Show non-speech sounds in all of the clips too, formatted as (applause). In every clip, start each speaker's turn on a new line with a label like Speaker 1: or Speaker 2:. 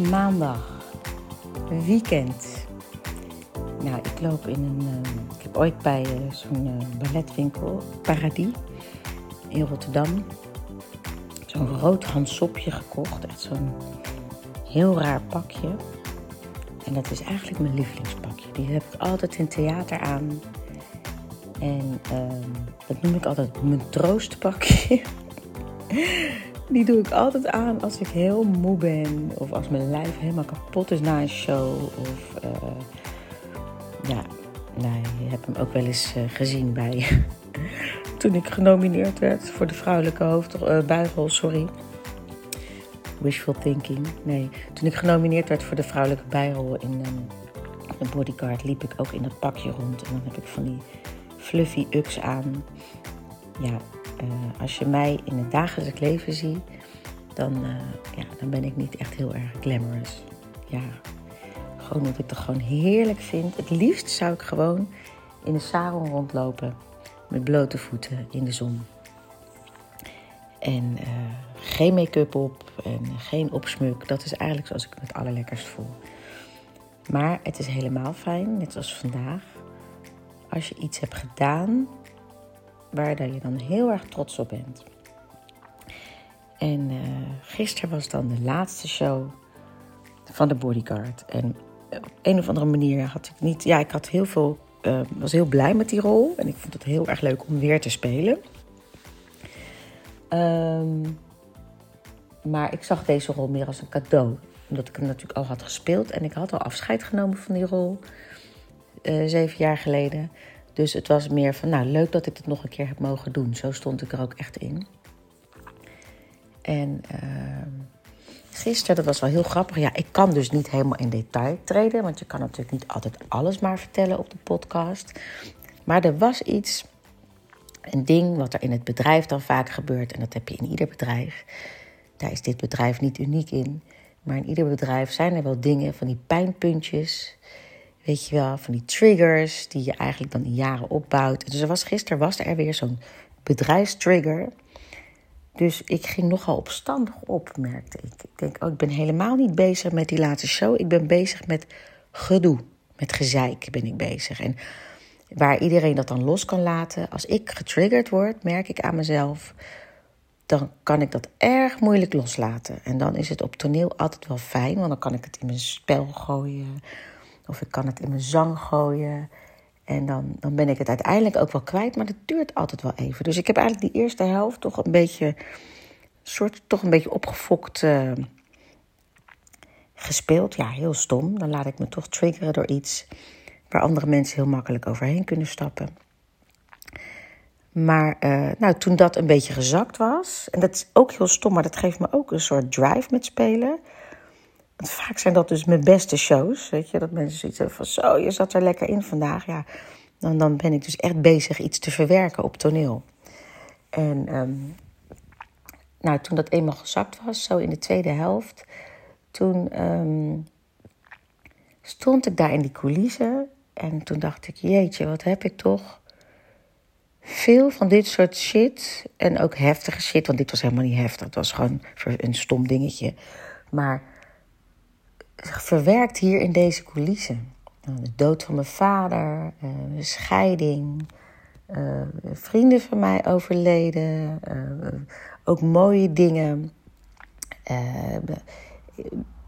Speaker 1: maandag, weekend. Nou, ik loop in een. Uh, ik heb ooit bij uh, zo'n uh, balletwinkel, Paradis, in Rotterdam, zo'n rood handsopje gekocht. Echt zo'n heel raar pakje. En dat is eigenlijk mijn lievelingspakje. Die heb ik altijd in theater aan. En ehm, dat noem ik altijd mijn troostpakje. (laughs) Die doe ik altijd aan als ik heel moe ben. Of als mijn lijf helemaal kapot is na een show. Of uh, ja, nou, je hebt hem ook wel eens uh, gezien bij. (laughs) toen ik genomineerd werd voor de vrouwelijke hoofdbuigel, uh, sorry. Wishful thinking. Nee, toen ik genomineerd werd voor de vrouwelijke bijrol in um, de bodyguard, liep ik ook in dat pakje rond. En dan heb ik van die fluffy uks aan. Ja, uh, als je mij in het dagelijks leven ziet, dan, uh, ja, dan ben ik niet echt heel erg glamorous. Ja, gewoon dat ik het gewoon heerlijk vind. Het liefst zou ik gewoon in de sarong rondlopen met blote voeten in de zon. En uh, geen make-up op en geen opsmuk. Dat is eigenlijk zoals ik het allerlekkerst voel. Maar het is helemaal fijn, net zoals vandaag, als je iets hebt gedaan waar je dan heel erg trots op bent. En uh, gisteren was dan de laatste show van de Bodyguard. En op een of andere manier had ik niet. Ja, ik had heel veel. Uh, was heel blij met die rol. En ik vond het heel erg leuk om weer te spelen. Um, maar ik zag deze rol meer als een cadeau. Omdat ik hem natuurlijk al had gespeeld. En ik had al afscheid genomen van die rol. Zeven jaar geleden. Dus het was meer van, nou, leuk dat ik het nog een keer heb mogen doen. Zo stond ik er ook echt in. En uh, gisteren, dat was wel heel grappig. Ja, ik kan dus niet helemaal in detail treden. Want je kan natuurlijk niet altijd alles maar vertellen op de podcast. Maar er was iets, een ding wat er in het bedrijf dan vaak gebeurt. En dat heb je in ieder bedrijf. Daar is dit bedrijf niet uniek in. Maar in ieder bedrijf zijn er wel dingen van die pijnpuntjes Weet je wel, van die triggers die je eigenlijk dan in jaren opbouwt. Dus er was, gisteren was er weer zo'n bedrijfstrigger. Dus ik ging nogal opstandig op, merkte ik. Ik denk, oh, ik ben helemaal niet bezig met die laatste show. Ik ben bezig met gedoe, met gezeik ben ik bezig. En waar iedereen dat dan los kan laten. Als ik getriggerd word, merk ik aan mezelf, dan kan ik dat erg moeilijk loslaten. En dan is het op toneel altijd wel fijn, want dan kan ik het in mijn spel gooien. Of ik kan het in mijn zang gooien. En dan, dan ben ik het uiteindelijk ook wel kwijt. Maar dat duurt altijd wel even. Dus ik heb eigenlijk die eerste helft toch een beetje. soort toch een beetje opgefokt. Uh, gespeeld. Ja, heel stom. Dan laat ik me toch triggeren door iets. waar andere mensen heel makkelijk overheen kunnen stappen. Maar uh, nou, toen dat een beetje gezakt was. en dat is ook heel stom, maar dat geeft me ook een soort drive met spelen vaak zijn dat dus mijn beste shows. Weet je, dat mensen zoiets hebben van zo, je zat er lekker in vandaag. Ja, dan, dan ben ik dus echt bezig iets te verwerken op toneel. En um, nou, toen dat eenmaal gezakt was, zo in de tweede helft, toen um, stond ik daar in die coulissen. En toen dacht ik, jeetje, wat heb ik toch veel van dit soort shit. En ook heftige shit, want dit was helemaal niet heftig. Het was gewoon een stom dingetje. Maar verwerkt hier in deze coulissen. Nou, de dood van mijn vader, uh, scheiding, uh, vrienden van mij overleden, uh, ook mooie dingen.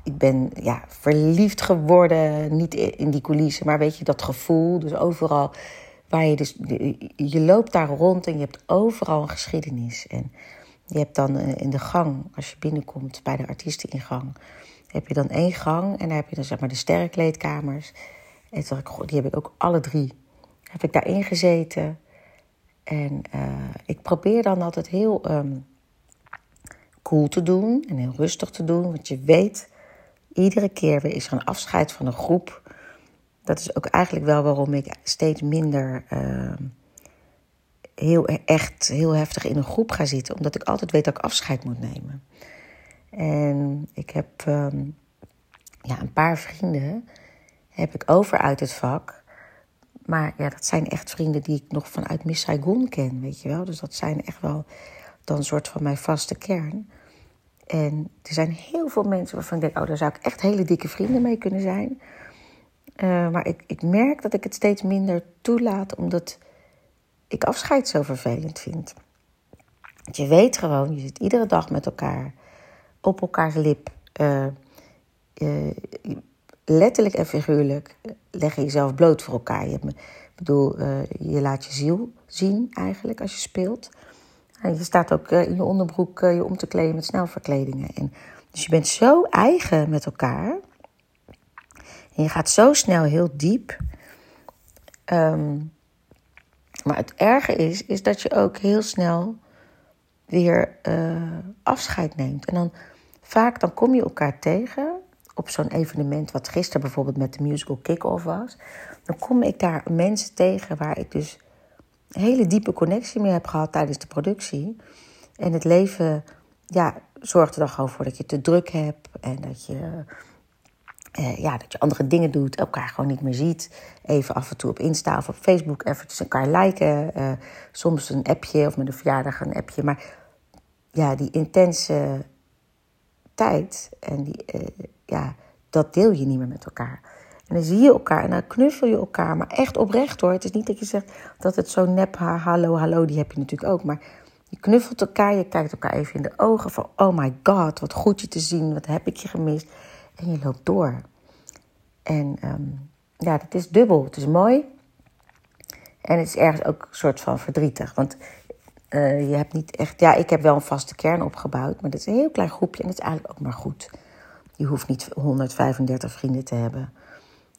Speaker 1: ik ben ja, verliefd geworden, niet in die coulissen, maar weet je, dat gevoel. Dus overal waar je dus, je loopt daar rond en je hebt overal een geschiedenis. En je hebt dan in de gang, als je binnenkomt bij de artiesteningang, heb je dan één gang en dan heb je dan zeg maar de sterrenkleedkamers. En ik, die heb ik ook alle drie. Heb ik daarin gezeten. En uh, ik probeer dan altijd heel um, cool te doen en heel rustig te doen. Want je weet, iedere keer weer is er een afscheid van een groep. Dat is ook eigenlijk wel waarom ik steeds minder uh, heel echt heel heftig in een groep ga zitten. Omdat ik altijd weet dat ik afscheid moet nemen. En ik heb um, ja, een paar vrienden heb ik over uit het vak. Maar ja, dat zijn echt vrienden die ik nog vanuit Miss Saigon ken, weet je wel. Dus dat zijn echt wel dan een soort van mijn vaste kern. En er zijn heel veel mensen waarvan ik denk: oh, daar zou ik echt hele dikke vrienden mee kunnen zijn. Uh, maar ik, ik merk dat ik het steeds minder toelaat, omdat ik afscheid zo vervelend vind. Want je weet gewoon, je zit iedere dag met elkaar op elkaars lip. Uh, uh, letterlijk en figuurlijk leg je jezelf bloot voor elkaar. Je, ik bedoel, je laat je ziel zien eigenlijk als je speelt. En je staat ook in je onderbroek je om te kleden met snelverkledingen. En, dus je bent zo eigen met elkaar. En je gaat zo snel heel diep. Um, maar het erge is, is dat je ook heel snel weer afscheid neemt. En dan vaak dan kom je elkaar tegen op zo'n evenement, wat gisteren bijvoorbeeld met de musical kick-off was. Dan kom ik daar mensen tegen waar ik dus een hele diepe connectie mee heb gehad tijdens de productie. En het leven ja, zorgt er dan gewoon voor dat je te druk hebt en dat je uh, ja, dat je andere dingen doet, elkaar gewoon niet meer ziet. Even af en toe op Insta of op Facebook eventjes elkaar liken. Uh, soms een appje of met een verjaardag een appje. Maar ja, die intense tijd en die, uh, ja, dat deel je niet meer met elkaar. En dan zie je elkaar en dan knuffel je elkaar, maar echt oprecht hoor. Het is niet dat je zegt dat het zo nep, hallo, hallo, die heb je natuurlijk ook. Maar je knuffelt elkaar, je kijkt elkaar even in de ogen van, oh my god, wat goed je te zien, wat heb ik je gemist. En je loopt door. En um, ja, dat is dubbel. Het is mooi. En het is ergens ook een soort van verdrietig. Want uh, je hebt niet echt. Ja, ik heb wel een vaste kern opgebouwd. Maar dat is een heel klein groepje. En dat is eigenlijk ook maar goed. Je hoeft niet 135 vrienden te hebben.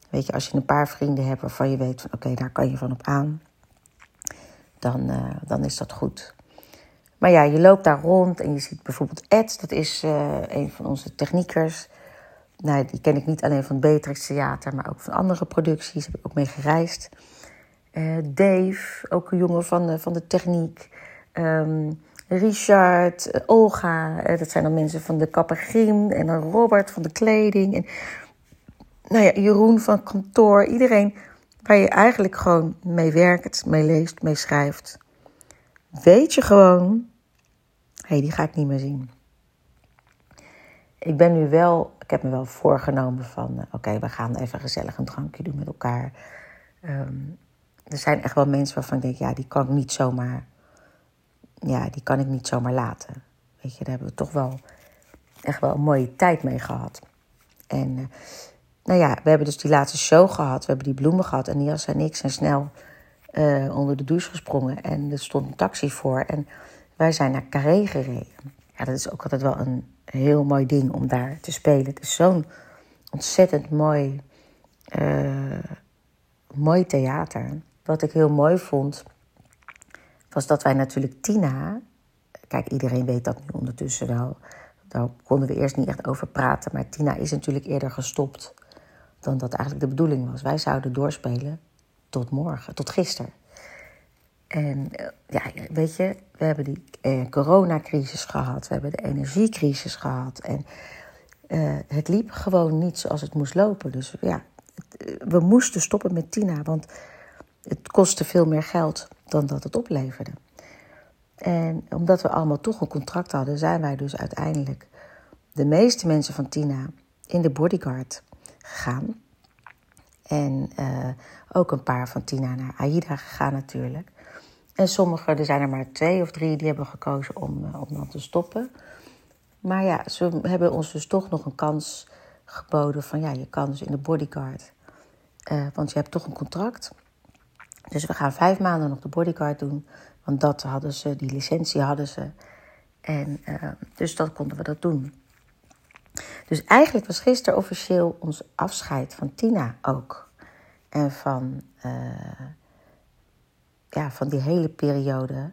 Speaker 1: Weet je, als je een paar vrienden hebt waarvan je weet van oké, daar kan je van op aan. Dan, uh, dan is dat goed. Maar ja, je loopt daar rond en je ziet bijvoorbeeld Ed, dat is uh, een van onze techniekers nou, die ken ik niet alleen van het Beatrix Theater, maar ook van andere producties. Heb ik ook mee gereisd. Dave, ook een jongen van de, van de techniek. Um, Richard, Olga, uh, dat zijn dan mensen van de kappergriem. En dan Robert van de kleding. En nou ja, Jeroen van kantoor. Iedereen waar je eigenlijk gewoon mee werkt, mee leest, mee schrijft. Weet je gewoon, hé, hey, die ga ik niet meer zien. Ik ben nu wel ik heb me wel voorgenomen van, uh, oké, we gaan even gezellig een drankje doen met elkaar. Um, er zijn echt wel mensen waarvan ik denk, ja, die kan ik niet zomaar, ja, die kan ik niet zomaar laten. Weet je, daar hebben we toch wel echt wel een mooie tijd mee gehad. En uh, nou ja, we hebben dus die laatste show gehad, we hebben die bloemen gehad. En Nias en ik zijn snel uh, onder de douche gesprongen en er stond een taxi voor. En wij zijn naar Carré gereden. Ja, dat is ook altijd wel een heel mooi ding om daar te spelen. Het is zo'n ontzettend mooi, uh, mooi theater. Wat ik heel mooi vond, was dat wij natuurlijk Tina. Kijk, iedereen weet dat nu ondertussen wel. Daar konden we eerst niet echt over praten. Maar Tina is natuurlijk eerder gestopt dan dat eigenlijk de bedoeling was. Wij zouden doorspelen tot morgen, tot gisteren. En eh, ja, weet je, we hebben die eh, coronacrisis gehad, we hebben de energiecrisis gehad. En uh, het liep gewoon niet zoals het moest lopen. Dus ja, het, we moesten stoppen met Tina, want het kostte veel meer geld dan dat het opleverde. En omdat we allemaal toch een contract hadden, zijn wij dus uiteindelijk de meeste mensen van Tina in de bodyguard gegaan. En uh, ook een paar van Tina naar AIDA gegaan natuurlijk. En sommigen, er zijn er maar twee of drie, die hebben gekozen om, uh, om dan te stoppen. Maar ja, ze hebben ons dus toch nog een kans geboden van ja, je kan dus in de bodyguard. Uh, want je hebt toch een contract. Dus we gaan vijf maanden nog de bodyguard doen. Want dat hadden ze, die licentie hadden ze. En uh, dus dat konden we dat doen. Dus eigenlijk was gisteren officieel ons afscheid van Tina ook. En van ja, van die hele periode,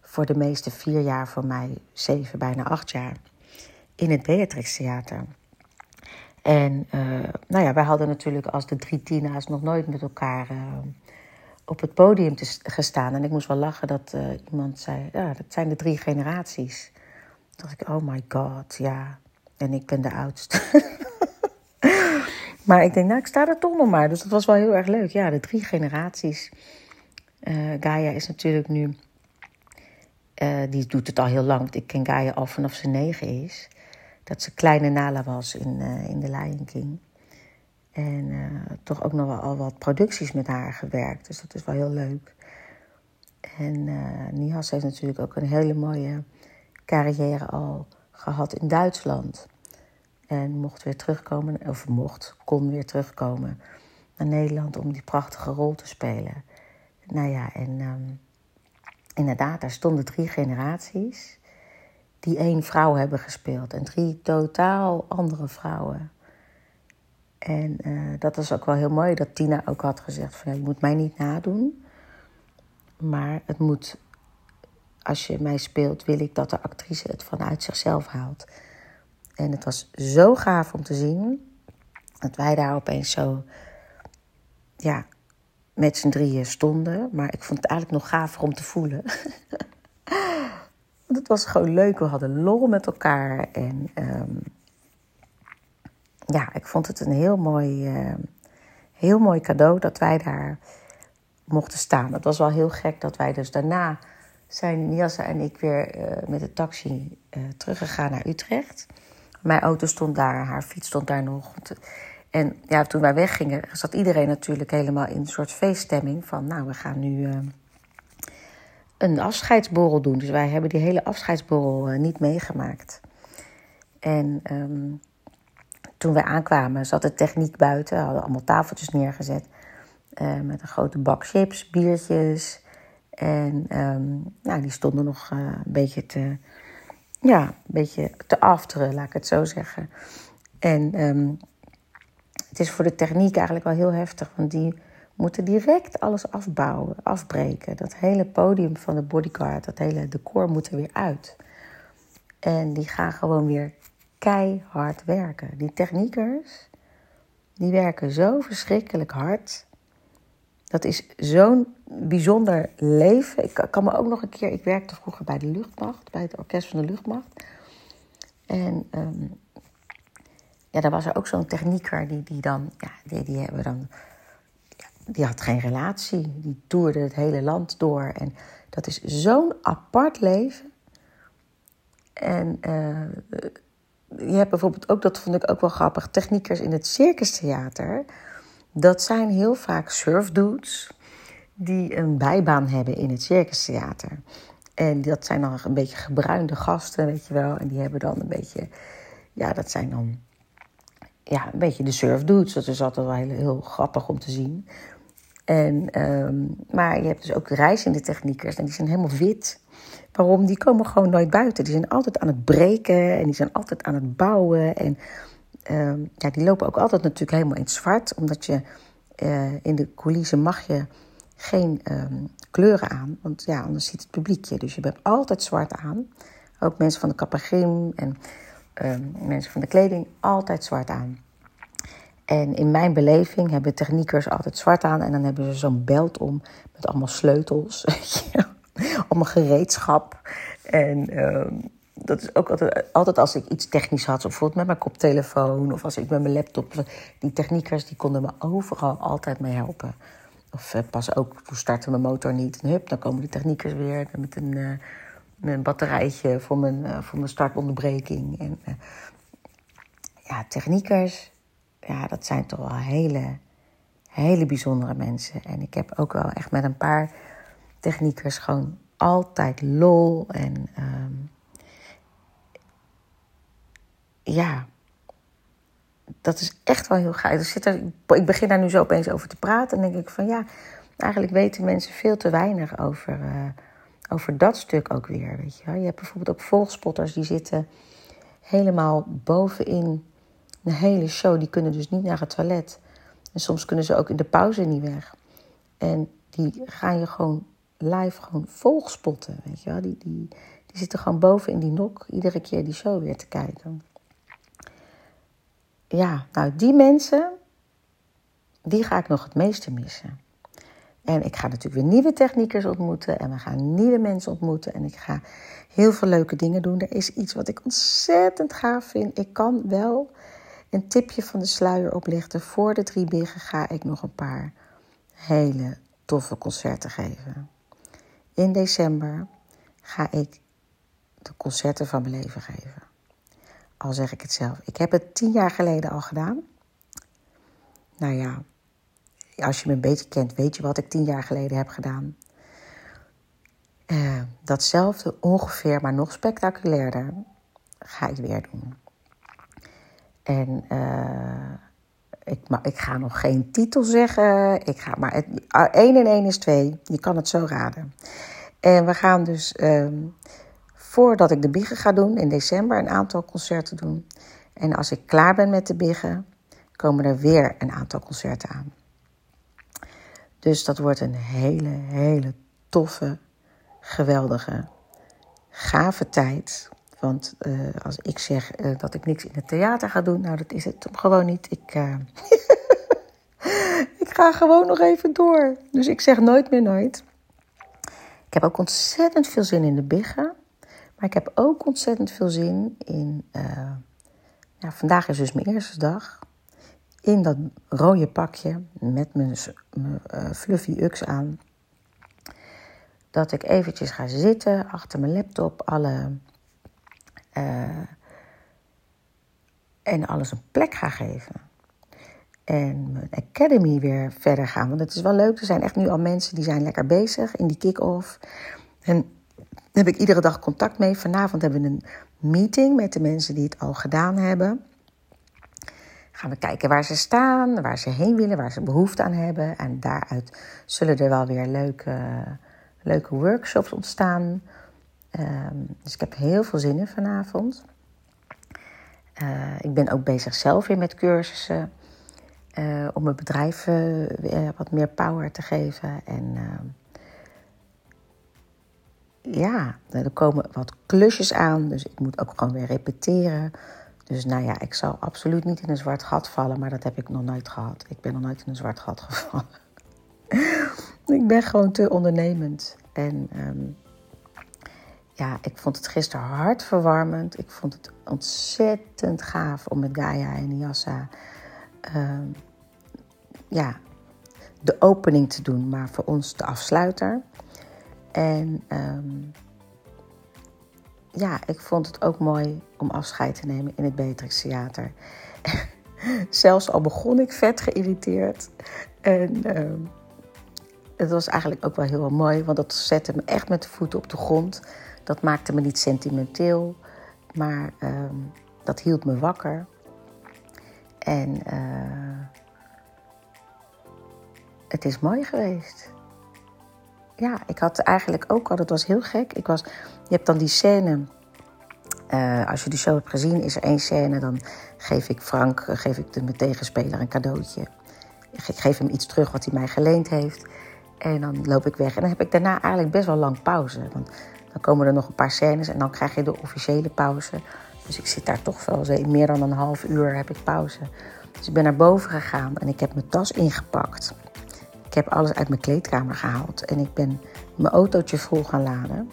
Speaker 1: voor de meeste vier jaar, voor mij zeven, bijna acht jaar, in het Beatrix Theater. En uh, nou ja, wij hadden natuurlijk als de drie Tina's nog nooit met elkaar uh, op het podium te gestaan. En ik moest wel lachen dat uh, iemand zei, ja, dat zijn de drie generaties. Toen dacht ik, oh my god, ja. En ik ben de oudste. (laughs) maar ik denk, nou, ik sta er toch nog maar. Dus dat was wel heel erg leuk. Ja, de drie generaties. Uh, Gaia is natuurlijk nu. Uh, die doet het al heel lang. Want ik ken Gaia al vanaf ze negen is. dat ze kleine Nala was in, in The Lion King. En toch ook nog wel al wat producties met haar gewerkt. Dus dat is wel heel leuk. En uh, Nihas heeft natuurlijk ook een hele mooie carrière al gehad in Duitsland. En mocht weer terugkomen, of mocht, kon weer terugkomen naar Nederland om die prachtige rol te spelen. Nou ja, en um, inderdaad, daar stonden drie generaties die één vrouw hebben gespeeld. En drie totaal andere vrouwen. En uh, dat was ook wel heel mooi dat Tina ook had gezegd van... Je moet mij niet nadoen, maar het moet... Als je mij speelt, wil ik dat de actrice het vanuit zichzelf haalt. En het was zo gaaf om te zien dat wij daar opeens zo ja, met z'n drieën stonden. Maar ik vond het eigenlijk nog gaver om te voelen. (laughs) het was gewoon leuk. We hadden lol met elkaar. En um, ja, ik vond het een heel mooi, uh, heel mooi cadeau dat wij daar mochten staan. Het was wel heel gek dat wij dus daarna zijn Niassa en ik weer uh, met de taxi uh, teruggegaan naar Utrecht. Mijn auto stond daar, haar fiets stond daar nog. En ja, toen wij weggingen, zat iedereen natuurlijk helemaal in een soort feeststemming. Van nou, we gaan nu een afscheidsborrel doen. Dus wij hebben die hele afscheidsborrel niet meegemaakt. En um, toen wij aankwamen, zat de techniek buiten. We hadden allemaal tafeltjes neergezet. Uh, met een grote bak chips, biertjes. En nou, die stonden nog een beetje te ja, een beetje te afteren, laat ik het zo zeggen. En um, het is voor de techniek eigenlijk wel heel heftig, want die moeten direct alles afbouwen, afbreken. Dat hele podium van de bodyguard, dat hele decor moet er weer uit. En die gaan gewoon weer keihard werken. Die techniekers, die werken zo verschrikkelijk hard. Dat is zo'n bijzonder leven. Ik kan me ook nog een keer. Ik werkte vroeger bij de luchtmacht, bij het orkest van de luchtmacht. En um, ja, daar was er ook zo'n technieker die, die dan. Ja, die, die hebben dan. Die had geen relatie. Die toerde het hele land door. En dat is zo'n apart leven. En uh, je hebt bijvoorbeeld ook, dat vond ik ook wel grappig, techniekers in het circustheater. Dat zijn heel vaak surfdudes die een bijbaan hebben in het circustheater. En dat zijn dan een beetje gebruinde gasten, weet je wel. En die hebben dan een beetje, ja, dat zijn dan ja, een beetje de surfdudes. Dat is altijd wel heel, heel grappig om te zien. En, um, maar je hebt dus ook reizende techniekers en die zijn helemaal wit. Waarom? Die komen gewoon nooit buiten. Die zijn altijd aan het breken en die zijn altijd aan het bouwen. En um, ja, die lopen ook altijd natuurlijk helemaal in het zwart. Omdat je uh, in de coulissen mag je geen um, kleuren aan. Want ja, anders ziet het publiekje. Dus je hebt altijd zwart aan. Ook mensen van de kappergrim en mensen van de kleding altijd zwart aan. En in mijn beleving hebben techniekers altijd zwart aan. En dan hebben ze zo'n belt om met allemaal sleutels. (laughs) allemaal gereedschap. En um, dat is ook altijd, altijd als ik iets technisch had, bijvoorbeeld met mijn koptelefoon of als ik met mijn laptop. Die techniekers die konden me overal altijd mee helpen. Of uh, pas ook, toen startte mijn motor niet. En hup, dan komen de techniekers weer met een, met een batterijtje voor mijn, uh, voor mijn startonderbreking. En ja, techniekers, ja, dat zijn toch wel hele, hele bijzondere mensen. En ik heb ook wel echt met een paar techniekers gewoon altijd lol en. Um, ja, dat is echt wel heel gaaf. er, ik begin daar nu zo opeens over te praten. En denk ik van ja, eigenlijk weten mensen veel te weinig over, uh, over dat stuk ook weer. Weet je, je hebt bijvoorbeeld ook volgspotters die zitten helemaal bovenin een hele show. Die kunnen dus niet naar het toilet. En soms kunnen ze ook in de pauze niet weg. En die gaan je gewoon live gewoon volgspotten. Weet je wel. Die, die, die zitten gewoon boven in die nok iedere keer die show weer te kijken ja, nou die mensen, die ga ik nog het meeste missen. En ik ga natuurlijk weer nieuwe techniekers ontmoeten en we gaan nieuwe mensen ontmoeten en ik ga heel veel leuke dingen doen. Er is iets wat ik ontzettend gaaf vind. Ik kan wel een tipje van de sluier oplichten. Voor de drie biggen ga ik nog een paar hele toffe concerten geven. In december ga ik de concerten van mijn leven geven. al zeg ik het zelf. Ik heb het tien jaar geleden al gedaan. Nou ja, als je me een beetje kent, weet je wat ik tien jaar geleden heb gedaan. Uh, datzelfde ongeveer, maar nog spectaculairder, ga ik weer doen. En uh, ik, ik ga nog geen titel zeggen. Ik ga maar 1 en 1 is 2. Je kan het zo raden. En we gaan dus, um, voordat ik de biggen ga doen in december, een aantal concerten doen. En als ik klaar ben met de biggen, komen er weer een aantal concerten aan. Dus dat wordt een hele, hele toffe, geweldige, gave tijd. Want uh, als ik zeg uh, dat ik niks in het theater ga doen, nou dat is het gewoon niet. Ik, uh, (laughs) ik ga gewoon nog even door. Dus ik zeg nooit meer nooit. Ik heb ook ontzettend veel zin in de biggen. Maar ik heb ook ontzettend veel zin in. ja, vandaag is dus mijn eerste dag. In dat rode pakje met mijn, mijn fluffy ux aan. Dat ik eventjes ga zitten achter mijn laptop. Alle uh, en alles een plek ga geven. En mijn academy weer verder gaan. Want het is wel leuk. Er zijn echt nu al mensen die zijn lekker bezig in die kick-off. En heb ik iedere dag contact mee. Vanavond hebben we een meeting met de mensen die het al gedaan hebben. Gaan we kijken waar ze staan, waar ze heen willen, waar ze behoefte aan hebben. En daaruit zullen er wel weer leuke, leuke workshops ontstaan. Um, dus ik heb heel veel zin in vanavond. Uh, ik ben ook bezig zelf weer met cursussen. Uh, om mijn bedrijf uh, wat meer power te geven. En ehm, ja, er komen wat klusjes aan. Dus ik moet ook gewoon weer repeteren. Dus nou ja, ik zal absoluut niet in een zwart gat vallen. Maar dat heb ik nog nooit gehad. Ik ben nog nooit in een zwart gat (laughs) gevallen. ik ben gewoon te ondernemend. En um, ja, ik vond het gisteren hartverwarmend. Ik vond het ontzettend gaaf om met Gaia en Niassa uh, ja, de opening te doen, maar voor ons de afsluiter. En um, ja, ik vond het ook mooi om afscheid te nemen in het Beatrix Theater. (laughs) Zelfs al begon ik vet geïrriteerd. En um, het was eigenlijk ook wel heel mooi, want dat zette me echt met de voeten op de grond. Dat maakte me niet sentimenteel, maar uh, dat hield me wakker. En uh, het is mooi geweest. Ja, ik had eigenlijk ook al, dat was heel gek. Ik was, je hebt dan die scène, uh, als je de show hebt gezien, is er één scène, dan geef ik Frank, geef ik de, mijn tegenspeler een cadeautje. Ik geef hem iets terug wat hij mij geleend heeft. En dan loop ik weg. En dan heb ik daarna eigenlijk best wel lang pauze. Want dan komen er nog een paar scènes en dan krijg je de officiële pauze. Dus ik zit daar toch wel meer dan een half uur heb ik pauze. Dus ik ben naar boven gegaan en ik heb mijn tas ingepakt. Ik heb alles uit mijn kleedkamer gehaald en ik ben mijn autootje vol gaan laden.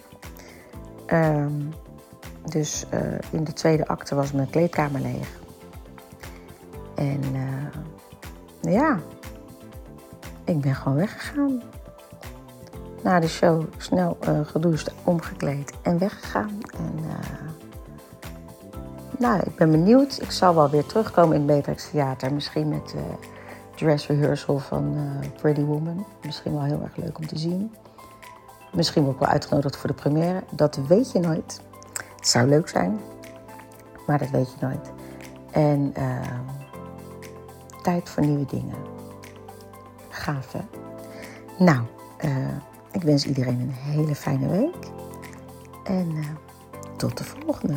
Speaker 1: Um, dus uh, in de tweede acte was mijn kleedkamer leeg. En uh, ja, ik ben gewoon weggegaan na de show snel uh, omgekleed en weggegaan. En, uh, nou, ik ben benieuwd. Ik zal wel weer terugkomen in het Beatrix Theater. Misschien met de dress rehearsal van Pretty Woman. Misschien wel heel erg leuk om te zien. Misschien word ik wel uitgenodigd voor de première. Dat weet je nooit. Het zou leuk zijn, maar dat weet je nooit. En tijd voor nieuwe dingen. Gaaf, hè? Nou, ik wens iedereen een hele fijne week. En uh, tot de volgende.